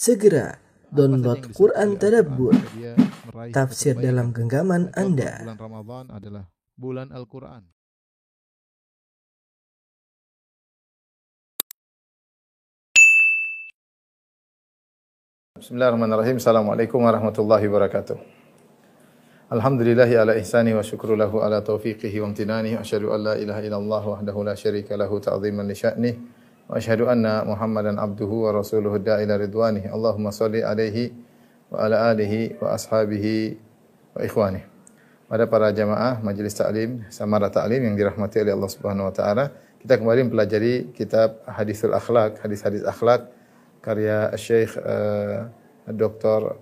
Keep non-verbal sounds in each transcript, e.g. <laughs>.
Segera download Quran Tadabbur, tafsir dalam genggaman Anda. Bulan Ramadan adalah bulan Al-Quran. Bismillahirrahmanirrahim. Assalamualaikum warahmatullahi wabarakatuh. Alhamdulillahi ala ihsani wa syukru lahu ala taufiqihi wa amtinani. Wa asyhadu an la ilaha illallah wahdahu la syarika lahu ta'ziman li sya'nih. Wa asyhadu anna Muhammadan abduhu wa rasuluhu da'ila ridwanih. Allahumma salli alaihi wa ala alihi wa ashabihi wa ikhwanih. Pada para jamaah majelis taklim, samara taklim yang dirahmati oleh Allah Subhanahu wa taala, kita kembali mempelajari kitab Hadisul Akhlak, hadis-hadis akhlak karya Syekh uh, Dr.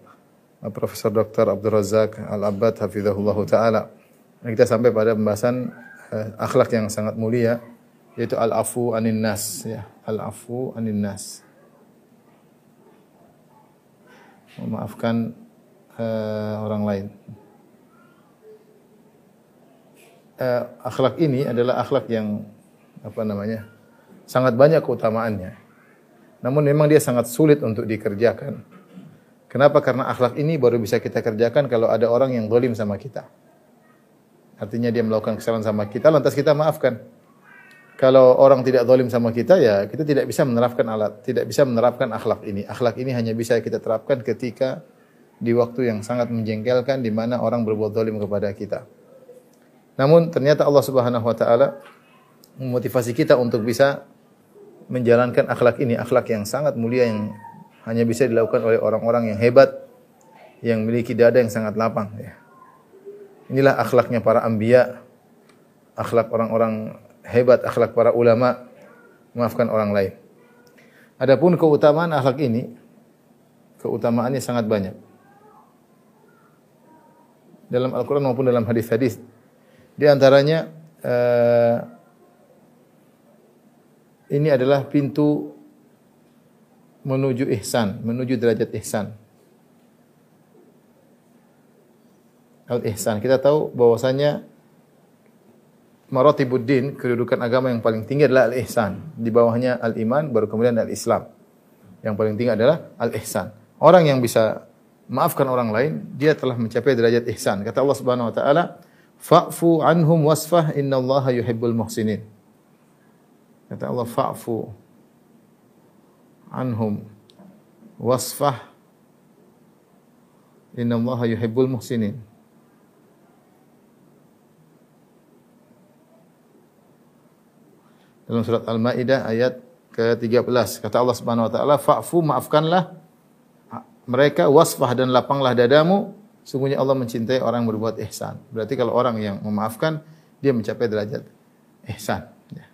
uh, Profesor Dr. Abdul Razak Al-Abbad hafizahullah taala. Kita sampai pada pembahasan uh, akhlak yang sangat mulia yaitu al-afu anin nas ya, al-afu anin nas. Memaafkan uh, orang lain. Uh, akhlak ini adalah akhlak yang apa namanya? sangat banyak keutamaannya. Namun memang dia sangat sulit untuk dikerjakan. Kenapa? Karena akhlak ini baru bisa kita kerjakan kalau ada orang yang zalim sama kita. Artinya dia melakukan kesalahan sama kita, lantas kita maafkan. Kalau orang tidak zalim sama kita, ya kita tidak bisa menerapkan alat, tidak bisa menerapkan akhlak ini. Akhlak ini hanya bisa kita terapkan ketika di waktu yang sangat menjengkelkan di mana orang berbuat zalim kepada kita. Namun ternyata Allah Subhanahu wa taala memotivasi kita untuk bisa menjalankan akhlak ini, akhlak yang sangat mulia yang hanya bisa dilakukan oleh orang-orang yang hebat, yang memiliki dada yang sangat lapang. Ya. Inilah akhlaknya para ambia, akhlak orang-orang hebat, akhlak para ulama, memaafkan orang lain. Adapun keutamaan akhlak ini, keutamaannya sangat banyak. Dalam Al-Quran maupun dalam hadis-hadis. Di antaranya, uh, ini adalah pintu menuju ihsan, menuju derajat ihsan. Al-ihsan. Kita tahu bahwasanya maratibuddin, kedudukan agama yang paling tinggi adalah al-ihsan. Di bawahnya al-iman, baru kemudian al-islam. Yang paling tinggi adalah al-ihsan. Orang yang bisa maafkan orang lain, dia telah mencapai derajat ihsan. Kata Allah Subhanahu wa taala, "Fa'fu anhum wasfah innallaha yuhibbul muhsinin." Kata Allah, "Fa'fu anhum wasfah innallaha yuhibbul muhsinin." Dalam surat Al-Maidah ayat ke-13 kata Allah Subhanahu wa taala, "Fa'fu maafkanlah mereka wasfah dan lapanglah dadamu, sungguhnya Allah mencintai orang yang berbuat ihsan." Berarti kalau orang yang memaafkan, dia mencapai derajat ihsan. Ya.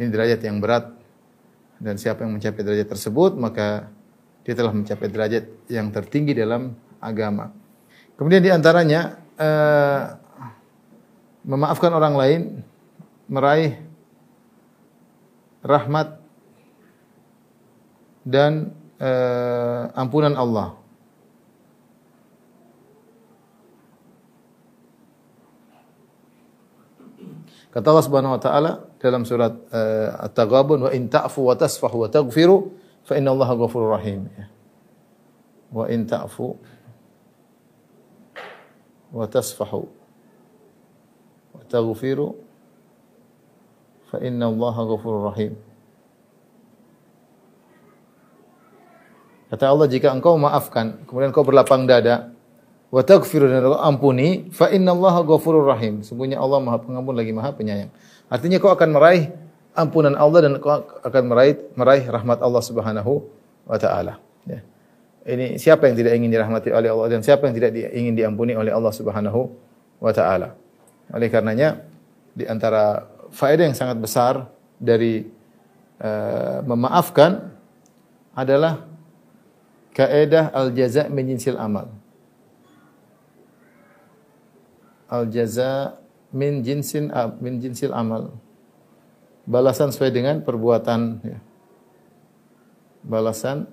Ini derajat yang berat dan siapa yang mencapai derajat tersebut maka dia telah mencapai derajat yang tertinggi dalam agama. Kemudian di antaranya eh, memaafkan orang lain, meraih rahmat dan eh, ampunan Allah. Kata Allah Subhanahu wa taala dalam surat uh, At-Taghabun wa in ta'fu wa tasfahu wa taghfiru fa inna Allaha ghafurur rahim. Ya. Wa in ta'fu wa tasfahu wa taghfiru fa inna Allaha ghafurur rahim. Kata Allah jika engkau maafkan kemudian engkau berlapang dada wa taghfiru dan ampuni fa innallaha ghafurur rahim. Sungguhnya Allah Maha Pengampun lagi Maha Penyayang. Artinya kau akan meraih ampunan Allah dan kau akan meraih meraih rahmat Allah Subhanahu wa taala. Ya. Ini siapa yang tidak ingin dirahmati oleh Allah dan siapa yang tidak ingin diampuni oleh Allah Subhanahu wa taala. Oleh karenanya di antara faedah yang sangat besar dari uh, memaafkan adalah kaidah al-jaza min jinsil amal. Al-jaza min jinsin min jinsil amal. Balasan sesuai dengan perbuatan ya. Balasan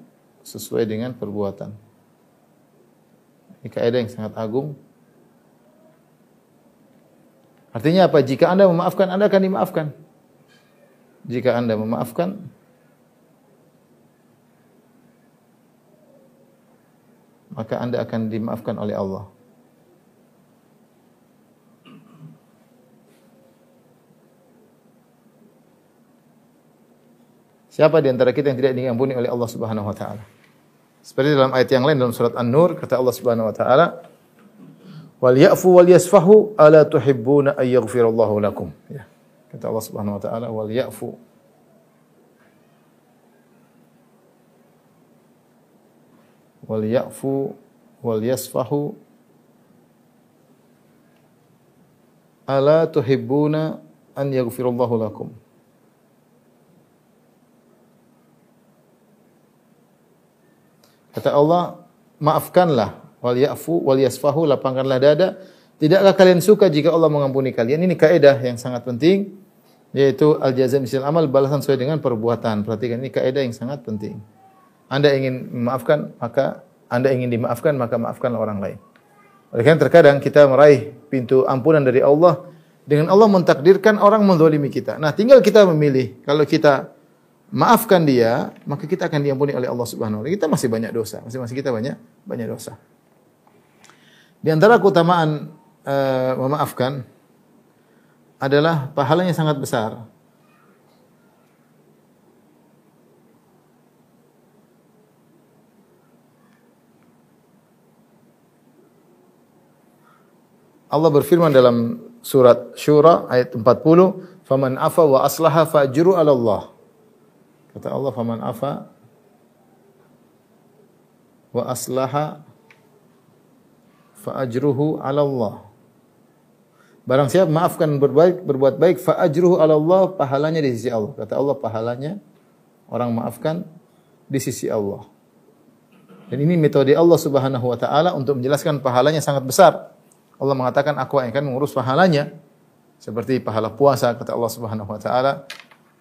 sesuai dengan perbuatan. Ini kaidah yang sangat agung. Artinya apa? Jika Anda memaafkan, Anda akan dimaafkan. Jika Anda memaafkan, maka Anda akan dimaafkan oleh Allah. Siapa di antara kita yang tidak diampuni oleh Allah Subhanahu wa taala? Seperti dalam ayat yang lain dalam surat An-Nur kata Allah Subhanahu wa taala, "Wal ya'fu wal yasfahu ala tuhibbuna ay yaghfirallahu lakum." Ya. Kata Allah Subhanahu wa taala, "Wal ya'fu wal ya'fu wal yasfahu ala tuhibbuna an yaghfirallahu lakum." Kata Allah, maafkanlah wal ya'fu wal yasfahu lapangkanlah dada. Tidakkah kalian suka jika Allah mengampuni kalian? Ini kaidah yang sangat penting yaitu al jazaa misil amal balasan sesuai dengan perbuatan. Perhatikan ini kaidah yang sangat penting. Anda ingin memaafkan, maka Anda ingin dimaafkan, maka maafkanlah orang lain. Oleh karena terkadang kita meraih pintu ampunan dari Allah dengan Allah mentakdirkan orang menzalimi kita. Nah, tinggal kita memilih. Kalau kita maafkan dia, maka kita akan diampuni oleh Allah Subhanahu wa taala. Kita masih banyak dosa, masih masih kita banyak banyak dosa. Di antara keutamaan uh, memaafkan adalah pahalanya sangat besar. Allah berfirman dalam surat Syura ayat 40, "Faman afa wa aslaha fa'jru 'ala Allah." Kata Allah, "Faman afa wa aslaha fa ajruhu 'ala Allah." Barang siapa maafkan berbaik, berbuat baik, fa ajruhu 'ala Allah, pahalanya di sisi Allah. Kata Allah, pahalanya orang maafkan di sisi Allah. Dan ini metode Allah Subhanahu wa taala untuk menjelaskan pahalanya sangat besar. Allah mengatakan, "Aku akan mengurus pahalanya." Seperti pahala puasa kata Allah Subhanahu wa taala,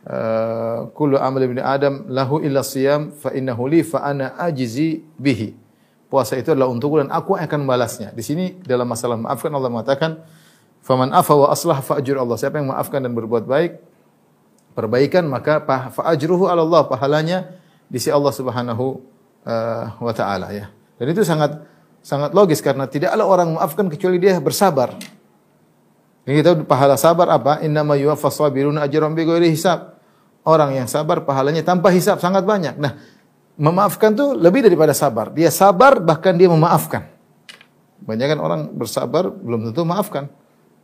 Eh, kullu amal ibni Adam lahu illa siyam fa innahu li fa ana ajizi bihi. Puasa itu adalah untukku dan aku akan membalasnya. Di sini dalam masalah maafkan Allah mengatakan faman afa wa aslah fa Allah. Siapa yang maafkan dan berbuat baik perbaikan maka fa ajruhu ala Allah pahalanya di sisi Allah Subhanahu uh, wa taala ya. Dan itu sangat sangat logis karena tidak ada orang maafkan kecuali dia bersabar. Ini kita pahala sabar apa? Innama yuwaffas sabiruna ajran bighairi hisab. Orang yang sabar pahalanya tanpa hisab sangat banyak. Nah, memaafkan tuh lebih daripada sabar. Dia sabar bahkan dia memaafkan. Banyak kan orang bersabar belum tentu maafkan.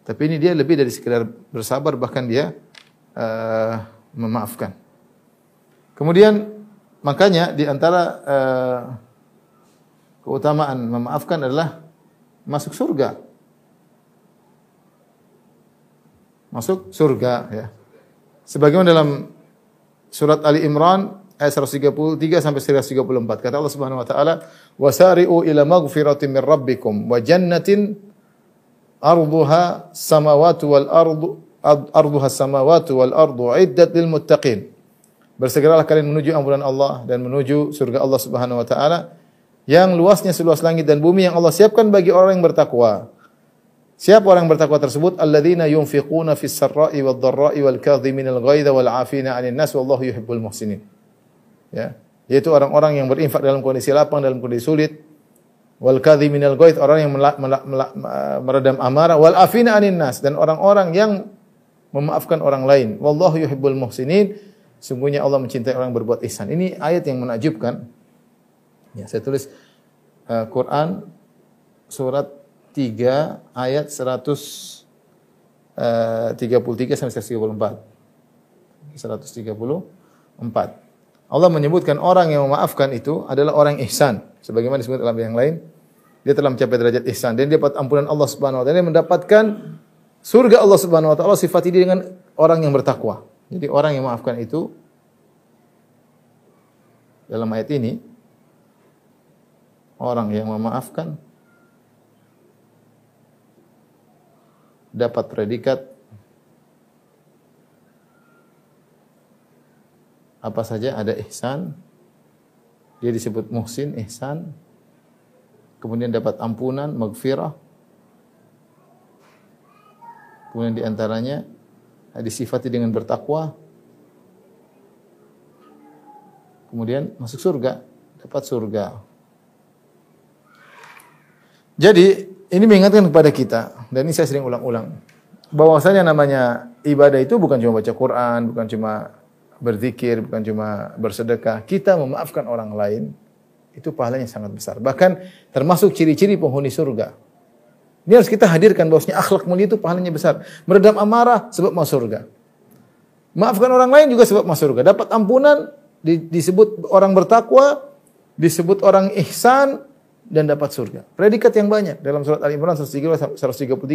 Tapi ini dia lebih dari sekedar bersabar bahkan dia uh, memaafkan. Kemudian makanya di antara uh, keutamaan memaafkan adalah masuk surga. masuk surga ya. Sebagaimana dalam surat Ali Imran ayat 133 sampai 134 kata Allah Subhanahu wa taala wasari'u ila maghfiratin min rabbikum wa jannatin arduha samawati wal ardu arduha samawati wal ardu iddat lil muttaqin bersegeralah kalian menuju ampunan Allah dan menuju surga Allah Subhanahu wa taala yang luasnya seluas langit dan bumi yang Allah siapkan bagi orang yang bertakwa Siapa orang bertakwa tersebut? Alladzina yunfiquna fis sarra'i wad dharra'i wal kadhiminal ghaidha wal 'afina 'anil nas wallahu yuhibbul muhsinin. Ya, yaitu orang-orang yang berinfak dalam kondisi lapang dalam kondisi sulit. Wal kadhiminal ghaidh orang yang meredam amarah wal 'afina 'anil nas dan orang-orang yang memaafkan orang lain. Wallahu yuhibbul muhsinin. Sungguhnya Allah mencintai orang berbuat ihsan. Ini ayat yang menakjubkan. Ya, saya tulis uh, Quran surat 3 ayat 133 eh, sampai 134. 134. Allah menyebutkan orang yang memaafkan itu adalah orang ihsan. Sebagaimana disebut dalam yang lain, dia telah mencapai derajat ihsan dan dia dapat ampunan Allah Subhanahu wa taala dan mendapatkan surga Allah Subhanahu wa taala sifat ini dengan orang yang bertakwa. Jadi orang yang memaafkan itu dalam ayat ini orang yang memaafkan dapat predikat apa saja ada ihsan. Dia disebut muhsin ihsan. Kemudian dapat ampunan magfirah kemudian di antaranya disifati dengan bertakwa. Kemudian masuk surga dapat surga. Jadi ini mengingatkan kepada kita dan ini saya sering ulang-ulang bahwasanya namanya ibadah itu bukan cuma baca Quran, bukan cuma berzikir, bukan cuma bersedekah. Kita memaafkan orang lain itu pahalanya sangat besar. Bahkan termasuk ciri-ciri penghuni surga. Ini harus kita hadirkan bahwasanya akhlak mulia itu pahalanya besar. Meredam amarah sebab masuk surga. Maafkan orang lain juga sebab masuk surga. Dapat ampunan disebut orang bertakwa, disebut orang ihsan dan dapat surga. Predikat yang banyak dalam surat Al-Imran 133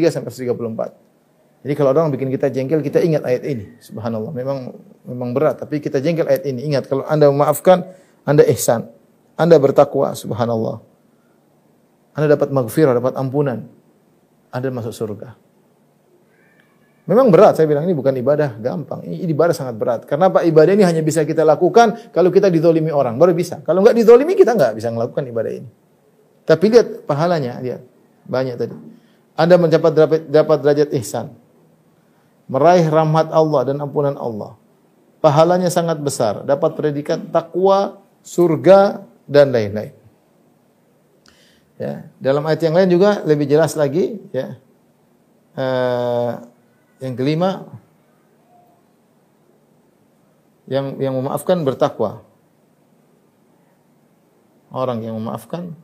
sampai 134. Jadi kalau orang bikin kita jengkel, kita ingat ayat ini. Subhanallah, memang memang berat, tapi kita jengkel ayat ini. Ingat kalau Anda memaafkan, Anda ihsan. Anda bertakwa, subhanallah. Anda dapat maghfirah, dapat ampunan. Anda masuk surga. Memang berat, saya bilang ini bukan ibadah gampang. Ini ibadah sangat berat. Karena apa? Ibadah ini hanya bisa kita lakukan kalau kita didolimi orang. Baru bisa. Kalau nggak didolimi, kita nggak bisa melakukan ibadah ini. Tapi lihat pahalanya, lihat. Banyak tadi. Anda mendapat dapat derajat ihsan. Meraih rahmat Allah dan ampunan Allah. Pahalanya sangat besar. Dapat predikat takwa, surga, dan lain-lain. Ya, dalam ayat yang lain juga lebih jelas lagi ya. Uh, yang kelima yang yang memaafkan bertakwa. Orang yang memaafkan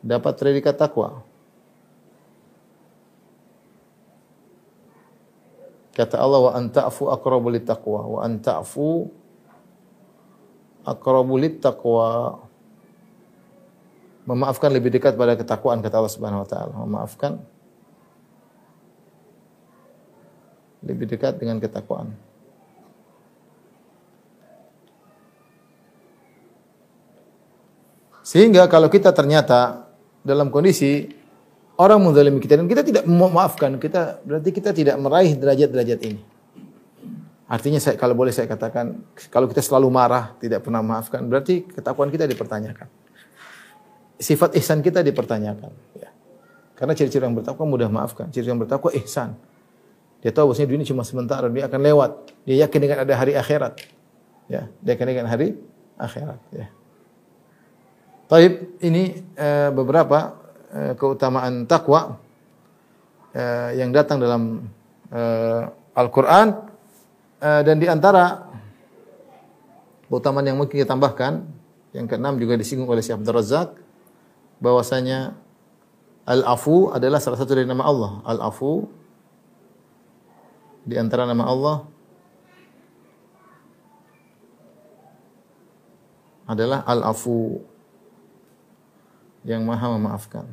dapat predikat takwa. Kata Allah wa anta'fu aqrabu taqwa wa anta'fu aqrabu taqwa. Memaafkan lebih dekat pada ketakwaan kata Allah Subhanahu wa taala. Memaafkan lebih dekat dengan ketakwaan. Sehingga kalau kita ternyata dalam kondisi orang menzalimi kita dan kita tidak memaafkan, kita berarti kita tidak meraih derajat-derajat ini. Artinya saya kalau boleh saya katakan kalau kita selalu marah, tidak pernah memaafkan, berarti ketakwaan kita dipertanyakan. Sifat ihsan kita dipertanyakan, ya. Karena ciri-ciri yang bertakwa mudah maafkan, ciri yang bertakwa ihsan. Dia tahu bahwasanya dunia cuma sementara, dia akan lewat. Dia yakin dengan ada hari akhirat. Ya, dia yakin dengan hari akhirat, ya. Taib ini e, beberapa keutamaan takwa e, yang datang dalam e, Al-Qur'an Eh, dan di antara keutamaan yang mungkin kita tambahkan, yang keenam juga disinggung oleh Syekh Abdul Razak, bahwasanya Al-Afu adalah salah satu dari nama Allah. Al-Afu di antara nama Allah adalah Al-Afu yang Maha memaafkan.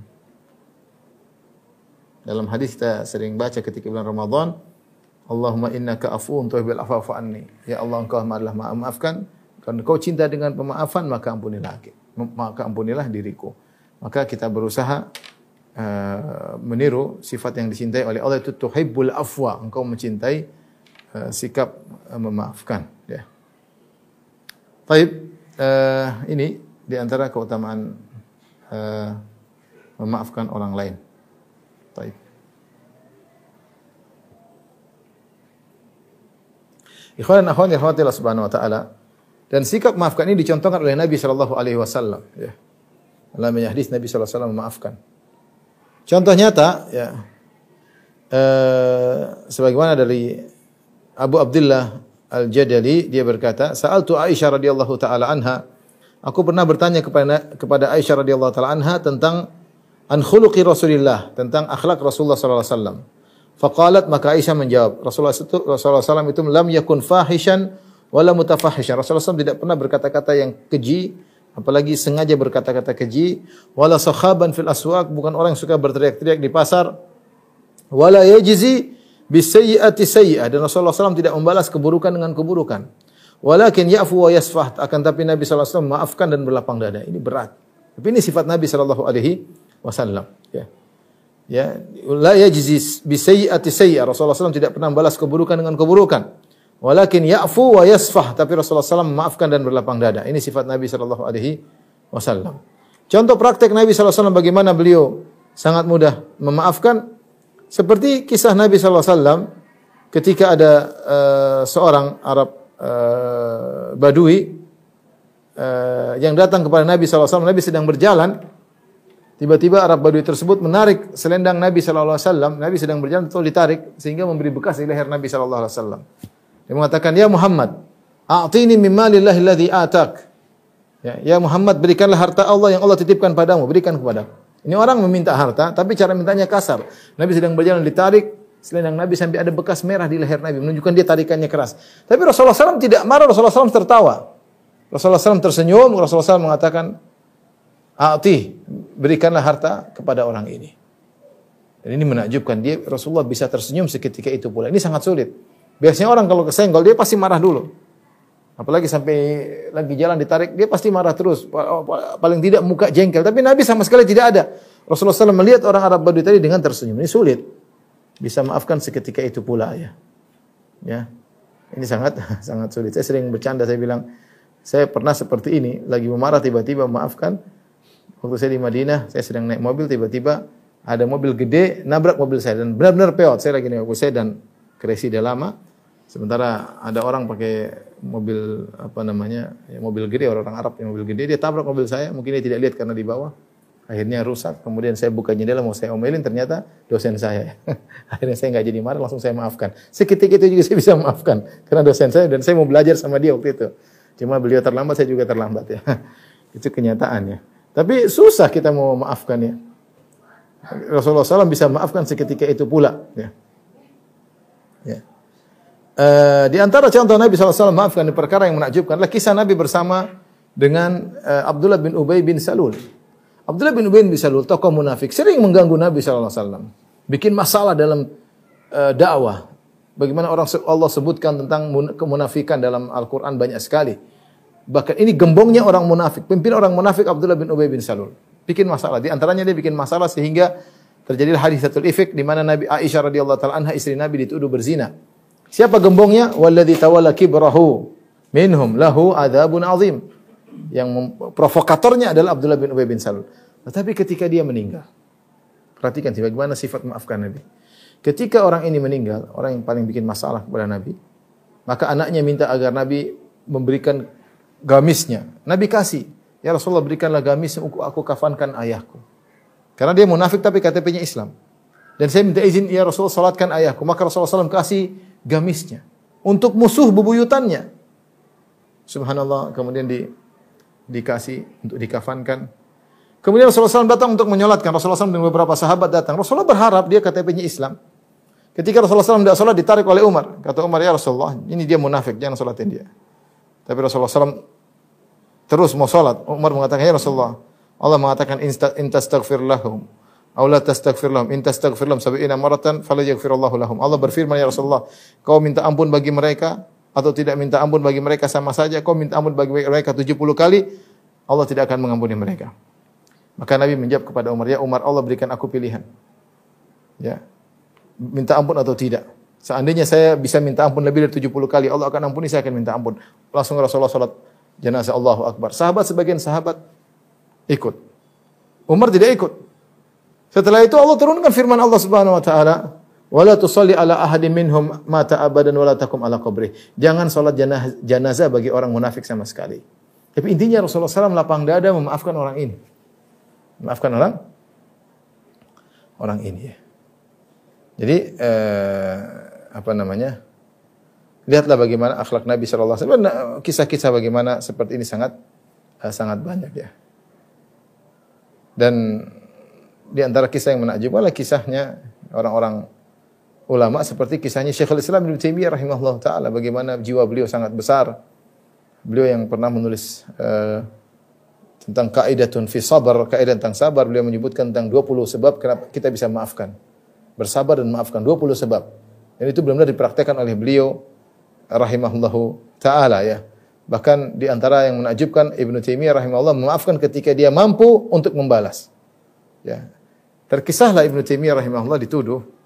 Dalam hadis kita sering baca ketika bulan Ramadan, Allahumma innaka afuwun tuhibbul afwa anni. Ya Allah engkau adalah maaf maafkan. Kalau engkau cinta dengan pemaafan maka ampunilah maka ampunilah diriku. Maka kita berusaha uh, meniru sifat yang dicintai oleh Allah itu tuhibbul afwa. Engkau mencintai uh, sikap uh, memaafkan ya. Baik, uh, ini di antara keutamaan uh, memaafkan orang lain. Baik. Ikhwan dan akhwat rahmatillah subhanahu wa taala. Dan sikap maafkan ini dicontohkan oleh Nabi sallallahu alaihi wasallam ya. Dalam hadis Nabi sallallahu alaihi wasallam memaafkan. Contoh nyata ya. Eh, sebagaimana dari Abu Abdullah Al-Jadali dia berkata, "Sa'altu Aisyah radhiyallahu taala anha." Aku pernah bertanya kepada kepada Aisyah radhiyallahu taala anha tentang an khuluqi Rasulillah, tentang akhlak Rasulullah sallallahu alaihi wasallam. Faqalat maka Aisyah menjawab, Rasulullah itu Rasulullah SAW itu lam yakun fahishan wala mutafahishan. Rasulullah SAW tidak pernah berkata-kata yang keji, apalagi sengaja berkata-kata keji, wala sakhaban fil aswaq, bukan orang yang suka berteriak-teriak di pasar, wala yajzi bisayyi'ati sayyi'ah dan Rasulullah SAW tidak membalas keburukan dengan keburukan. Walakin ya'fu wa yasfah, akan tapi Nabi SAW maafkan dan berlapang dada. Ini berat. Tapi ini sifat Nabi sallallahu alaihi wasallam, ya. Ya, la yajzi bi sayyi'ati sayyi'ah. Rasulullah SAW tidak pernah membalas keburukan dengan keburukan. Walakin ya'fu wa yasfah. Tapi Rasulullah SAW memaafkan dan berlapang dada. Ini sifat Nabi sallallahu alaihi wasallam. Contoh praktek Nabi wasallam bagaimana beliau sangat mudah memaafkan seperti kisah Nabi wasallam ketika ada uh, seorang Arab uh, Badui eh, yang datang kepada Nabi SAW. Nabi sedang berjalan, tiba-tiba Arab Badui tersebut menarik selendang Nabi SAW. Nabi sedang berjalan, betul ditarik sehingga memberi bekas di leher Nabi SAW. Dia mengatakan, Ya Muhammad, a'tini mimma lillahi alladhi atak. Ya, ya Muhammad berikanlah harta Allah yang Allah titipkan padamu, berikan kepada. Ini orang meminta harta, tapi cara mintanya kasar. Nabi sedang berjalan ditarik, selendang Nabi sampai ada bekas merah di leher Nabi, menunjukkan dia tarikannya keras. Tapi Rasulullah SAW tidak marah, Rasulullah SAW tertawa. Rasulullah SAW tersenyum, Rasulullah SAW mengatakan, A'ti, berikanlah harta kepada orang ini. Dan ini menakjubkan dia Rasulullah bisa tersenyum seketika itu pula. Ini sangat sulit. Biasanya orang kalau kesenggol dia pasti marah dulu. Apalagi sampai lagi jalan ditarik, dia pasti marah terus. Paling tidak muka jengkel. Tapi Nabi sama sekali tidak ada. Rasulullah SAW melihat orang Arab Badui tadi dengan tersenyum. Ini sulit. Bisa maafkan seketika itu pula ya. Ya. Ini sangat <laughs> sangat sulit. Saya sering bercanda, saya bilang, saya pernah seperti ini, lagi memarah tiba-tiba maafkan. Waktu saya di Madinah, saya sedang naik mobil, tiba-tiba ada mobil gede nabrak mobil saya dan benar-benar peot. Saya lagi naik saya dan keresi dia lama. Sementara ada orang pakai mobil apa namanya ya mobil gede orang, orang Arab yang mobil gede dia tabrak mobil saya mungkin dia tidak lihat karena di bawah akhirnya rusak kemudian saya buka jendela mau saya omelin ternyata dosen saya. <laughs> Akhirnya saya nggak jadi marah langsung saya maafkan. Seketika itu juga <laughs> saya bisa maafkan karena dosen saya dan saya mau belajar sama dia waktu itu. Cuma beliau terlambat saya juga terlambat ya. <laughs> Itu kenyataannya tapi susah kita mau maafkan ya. Rasulullah SAW bisa maafkan seketika itu pula ya. Ya. Uh, di antara contoh Nabi SAW maafkan perkara yang menakjubkan adalah kisah Nabi bersama dengan uh, Abdullah bin Ubay bin Salul. Abdullah bin Ubay bin Salul, tokoh munafik, sering mengganggu Nabi SAW. Bikin masalah dalam uh, dakwah. Bagaimana orang Allah sebutkan tentang kemunafikan dalam Al-Quran banyak sekali. Bahkan ini gembongnya orang munafik. Pimpin orang munafik Abdullah bin Ubay bin Salul. Bikin masalah. Di antaranya dia bikin masalah sehingga terjadi hadis satu ifik di mana Nabi Aisyah radhiyallahu taala anha istri Nabi dituduh berzina. Siapa gembongnya? Walladzi tawalla kibrahu minhum lahu adzabun azim. Yang provokatornya adalah Abdullah bin Ubay bin Salul. Tetapi ketika dia meninggal, perhatikan bagaimana sifat maafkan Nabi. Ketika orang ini meninggal, orang yang paling bikin masalah kepada Nabi, maka anaknya minta agar Nabi memberikan gamisnya. Nabi kasih, ya Rasulullah berikanlah gamis yang aku kafankan ayahku. Karena dia munafik tapi KTP-nya Islam. Dan saya minta izin, ya Rasulullah salatkan ayahku. Maka Rasulullah SAW kasih gamisnya untuk musuh bebuyutannya. Subhanallah, kemudian di, dikasih untuk dikafankan. Kemudian Rasulullah SAW datang untuk menyolatkan. Rasulullah SAW dan beberapa sahabat datang. Rasulullah berharap dia KTP-nya Islam. Ketika Rasulullah SAW tidak sholat ditarik oleh Umar. Kata Umar, ya Rasulullah, ini dia munafik, jangan sholatin dia. Tapi Rasulullah SAW terus mau sholat. Umar mengatakan, ya Rasulullah, Allah mengatakan, intastaghfir lahum Aula tastaghfir lahum in tastaghfir lahum sab'ina maratan fala yaghfirullahu lahum. Allah berfirman ya Rasulullah, kau minta ampun bagi mereka atau tidak minta ampun bagi mereka sama saja. Kau minta ampun bagi mereka 70 kali, Allah tidak akan mengampuni mereka. Maka Nabi menjawab kepada Umar, ya Umar, Allah berikan aku pilihan. Ya. Minta ampun atau tidak. Seandainya saya bisa minta ampun lebih dari 70 kali, Allah akan ampuni, saya akan minta ampun. Langsung Rasulullah salat jenazah Allahu Akbar. Sahabat sebagian sahabat ikut. Umar tidak ikut. Setelah itu Allah turunkan firman Allah Subhanahu wa taala, "Wala tusalli ala ahadin minhum mata abadan wala takum ala qabri." Jangan salat jenazah bagi orang munafik sama sekali. Tapi intinya Rasulullah SAW lapang dada memaafkan orang ini. Memaafkan orang orang ini ya. Jadi eh, apa namanya? Lihatlah bagaimana akhlak Nabi sallallahu alaihi wasallam. Kisah-kisah bagaimana seperti ini sangat eh, sangat banyak ya. Dan di antara kisah yang menakjubkan adalah kisahnya orang-orang ulama seperti kisahnya Syekhul Islam Ibnu Taimiyah rahimahullah taala bagaimana jiwa beliau sangat besar. Beliau yang pernah menulis uh, tentang kaidatun fi sabar, kaidah tentang sabar, beliau menyebutkan tentang 20 sebab kenapa kita bisa maafkan. Bersabar dan maafkan 20 sebab. Dan itu benar-benar dipraktekkan oleh beliau rahimahullahu taala ya. Bahkan di antara yang menakjubkan Ibnu Taimiyah rahimahullah memaafkan ketika dia mampu untuk membalas. Ya, Terkisahlah Ibnu Taimiyah rahimahullah dituduh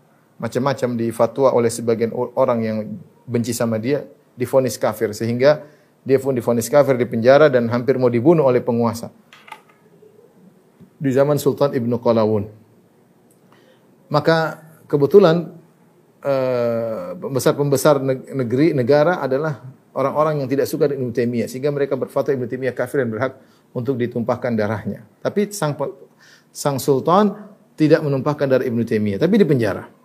macam-macam di fatwa oleh sebagian orang yang benci sama dia, difonis kafir sehingga dia pun difonis kafir di penjara dan hampir mau dibunuh oleh penguasa. Di zaman Sultan Ibnu Qalawun. Maka kebetulan pembesar-pembesar negeri negara adalah orang-orang yang tidak suka dengan Ibnu Taimiyah sehingga mereka berfatwa Ibnu Taimiyah kafir dan berhak untuk ditumpahkan darahnya. Tapi sang sang sultan tidak menumpahkan darah Ibnu Taimiyah, tapi di penjara.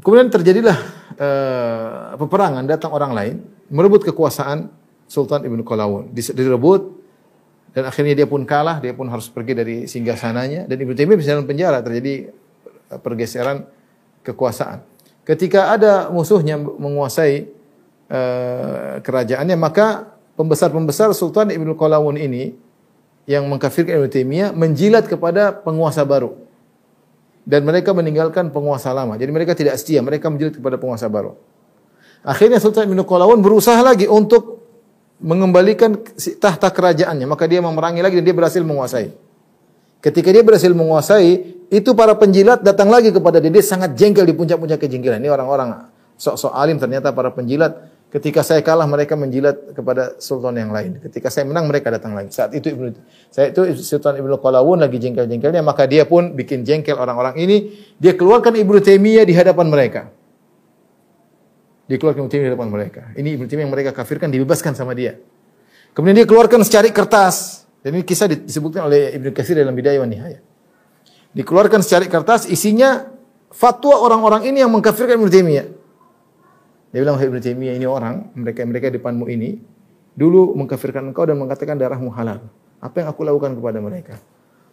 Kemudian terjadilah uh, peperangan, datang orang lain merebut kekuasaan Sultan Ibnu Qalawun. Direbut dan akhirnya dia pun kalah, dia pun harus pergi dari singgasananya dan Ibnu Taimiyah bisa dalam penjara, terjadi eh, pergeseran kekuasaan. Ketika ada musuhnya menguasai uh, kerajaannya, maka pembesar-pembesar Sultan Ibnu Qalawun ini yang mengkafirkan Ibnu Taimiyah menjilat kepada penguasa baru. Dan mereka meninggalkan penguasa lama. Jadi mereka tidak setia, mereka menjilat kepada penguasa baru. Akhirnya Sultan Ibnu Qalawun berusaha lagi untuk mengembalikan tahta kerajaannya, maka dia memerangi lagi dan dia berhasil menguasai. Ketika dia berhasil menguasai, itu para penjilat datang lagi kepada dia. Dia sangat jengkel di puncak-puncak kejengkelan. Ini orang-orang sok-sok alim ternyata para penjilat. Ketika saya kalah mereka menjilat kepada sultan yang lain. Ketika saya menang mereka datang lagi. Saat itu Ibnu saya itu Sultan Ibnu Qalawun lagi jengkel-jengkelnya maka dia pun bikin jengkel orang-orang ini. Dia keluarkan Ibnu Taimiyah di hadapan mereka. Dikeluarkan Ibnu Taimiyah di hadapan mereka. Ini Ibnu Taimiyah yang mereka kafirkan dibebaskan sama dia. Kemudian dia keluarkan secari kertas. Dan ini kisah disebutkan oleh Ibnu Katsir dalam Bidayah wa Nihayah. Dikeluarkan secari kertas isinya fatwa orang-orang ini yang mengkafirkan Ibnu Taimiyah. Dia bilang, Ibnu Taimiyah ini orang, mereka mereka depanmu ini dulu mengkafirkan engkau dan mengatakan darahmu halal. Apa yang aku lakukan kepada mereka?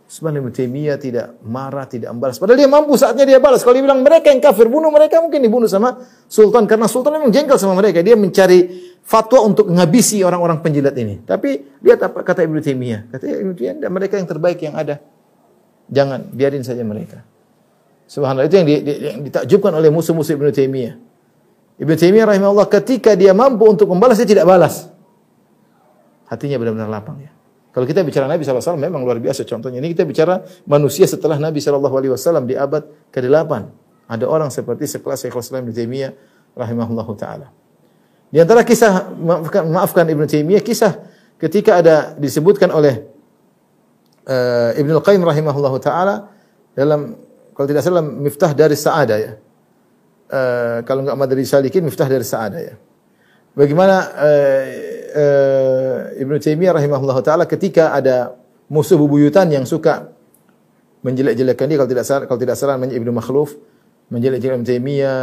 Sebenarnya Ibnu Taimiyah tidak marah, tidak membalas. Padahal dia mampu saatnya dia balas. Kalau dia bilang mereka yang kafir, bunuh mereka mungkin dibunuh sama sultan karena sultan memang jengkel sama mereka. Dia mencari fatwa untuk menghabisi orang-orang penjilat ini. Tapi lihat apa kata Ibnu Taimiyah. Kata Ibnu Taimiyah, mereka yang terbaik yang ada. Jangan biarin saja mereka. Subhanallah itu yang, di, ditakjubkan oleh musuh-musuh Ibnu Taimiyah. Ibnu Taimiyah rahimahullah ketika dia mampu untuk membalas dia tidak balas. Hatinya benar-benar lapang ya. Kalau kita bicara Nabi SAW memang luar biasa contohnya. Ini kita bicara manusia setelah Nabi SAW di abad ke-8. Ada orang seperti sekelas Syekhul Islam Ibn Taimiyah rahimahullahu taala. Di antara kisah maafkan, maafkan Ibn Taimiyah kisah ketika ada disebutkan oleh uh, Ibnu Qayyim rahimahullahu taala dalam kalau tidak salah Miftah dari Sa'ada ya. Uh, kalau enggak Madri Salikin Miftah dari Sa'ada ya. Bagaimana uh, uh, Ibnu Taimiyah rahimahullah taala ketika ada musuh bubuyutan yang suka menjelek-jelekkan dia kalau tidak salah kalau tidak salah namanya Ibnu Makhluf menjelek-jelekkan Ibnu Taimiyah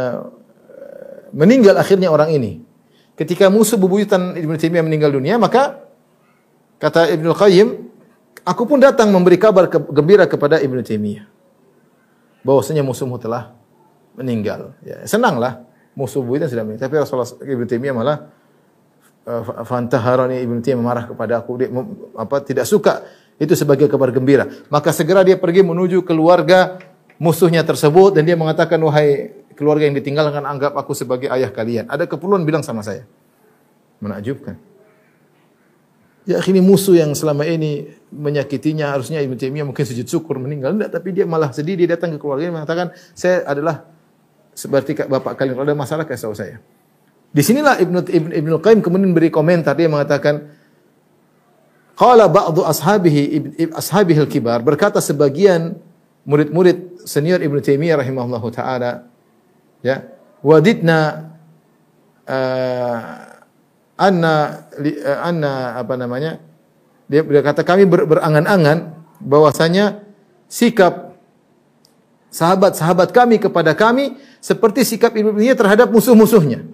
meninggal akhirnya orang ini. Ketika musuh bubuyutan Ibnu Taimiyah meninggal dunia, maka kata Ibnu Qayyim, aku pun datang memberi kabar gembira kepada Ibnu Taimiyah bahwasanya musuhmu telah meninggal. Ya, senanglah musuh bubuyutan sudah meninggal. Tapi Rasulullah Ibnu Taimiyah malah Eh, fantaharani Ibnu Taimiyah marah kepada aku. Dia apa tidak suka. Itu sebagai kabar gembira. Maka segera dia pergi menuju keluarga musuhnya tersebut dan dia mengatakan wahai keluarga yang ditinggalkan anggap aku sebagai ayah kalian. Ada keperluan bilang sama saya. Menakjubkan. Ya ini musuh yang selama ini menyakitinya harusnya Ibnu Taimiyah mungkin sujud syukur meninggal. Enggak tapi dia malah sedih. Dia datang ke keluarganya mengatakan saya adalah seperti bapak kalian kalau ada masalah kasih tahu saya. Di sinilah Ibnu Ibnu Ibnu Qayyim kemudian beri komentar. Dia mengatakan qala ba'du ashabihi ashabihi al-kibar. Berkata sebagian murid-murid senior Ibnu Taimiyah rahimahullahu taala ya wadidna uh, anna uh, anna apa namanya? Dia berkata kami ber, berangan-angan bahwasanya sikap sahabat-sahabat kami kepada kami seperti sikap Ibnu Taimiyah terhadap musuh-musuhnya.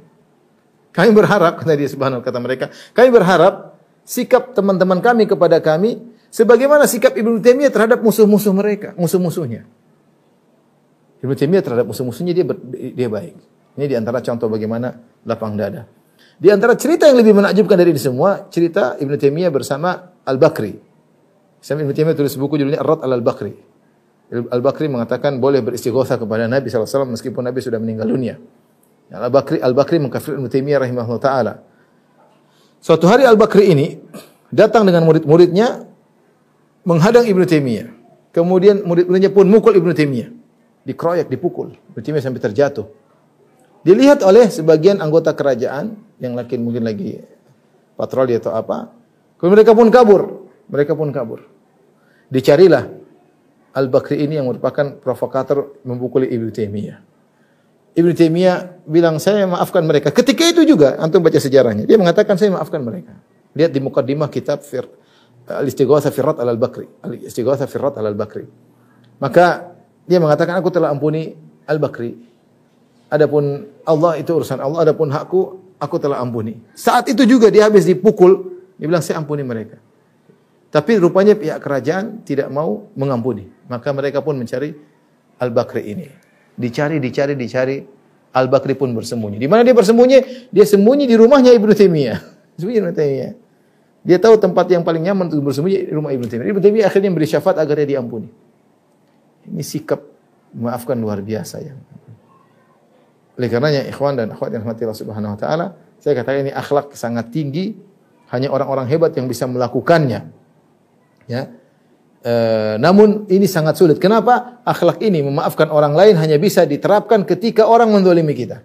Kami berharap, <laughs> kata dia subhanahu kata mereka, kami berharap sikap teman-teman kami kepada kami sebagaimana sikap Ibnu Taimiyah terhadap musuh-musuh mereka, musuh-musuhnya. Ibnu Taimiyah terhadap musuh-musuhnya dia dia baik. Ini di antara contoh bagaimana lapang dada. Di antara cerita yang lebih menakjubkan dari ini semua, cerita Ibnu Taimiyah bersama Al-Bakri. Sampai Ibnu Taimiyah tulis buku judulnya Ar-Rad al-Bakri. Al-Bakri mengatakan boleh beristighosa kepada Nabi SAW meskipun Nabi sudah meninggal dunia. Al-Bakri Al-Bakri mengkafir Ibnu Taimiyah rahimahullah taala. Suatu hari Al-Bakri ini datang dengan murid-muridnya menghadang Ibnu Taimiyah. Kemudian murid-muridnya pun mukul Ibnu Taimiyah. Dikeroyak, dipukul. Ibnu Taimiyah sampai terjatuh. Dilihat oleh sebagian anggota kerajaan yang lagi mungkin lagi patroli atau apa. Kemudian mereka pun kabur. Mereka pun kabur. Dicarilah Al-Bakri ini yang merupakan provokator membukuli Ibnu Taimiyah. Ibnu Taimiyah bilang saya maafkan mereka. Ketika itu juga antum baca sejarahnya. Dia mengatakan saya maafkan mereka. Lihat di mukaddimah kitab Fir Al-Istighatsah Firrat Al-Bakri. Al-Istighatsah Firrat Al-Bakri. Maka dia mengatakan aku telah ampuni Al-Bakri. Adapun Allah itu urusan Allah, adapun hakku aku telah ampuni. Saat itu juga dia habis dipukul, dia bilang saya ampuni mereka. Tapi rupanya pihak kerajaan tidak mau mengampuni. Maka mereka pun mencari Al-Bakri ini. Dicari, dicari, dicari. Al-Bakri pun bersembunyi. Di mana dia bersembunyi? Dia sembunyi di rumahnya Ibnu Taimiyah. <laughs> Sembunyi Ibnu Taimiyah. Dia tahu tempat yang paling nyaman untuk bersembunyi di rumah Ibnu Taimiyah. Ibnu Taimiyah akhirnya beri syafaat agar dia diampuni. Ini sikap memaafkan luar biasa ya. Oleh karenanya ikhwan dan akhwat yang rahmati Allah Subhanahu wa taala, saya katakan ini akhlak sangat tinggi, hanya orang-orang hebat yang bisa melakukannya. Ya. E, namun ini sangat sulit. Kenapa? Akhlak ini memaafkan orang lain hanya bisa diterapkan ketika orang mendolimi kita.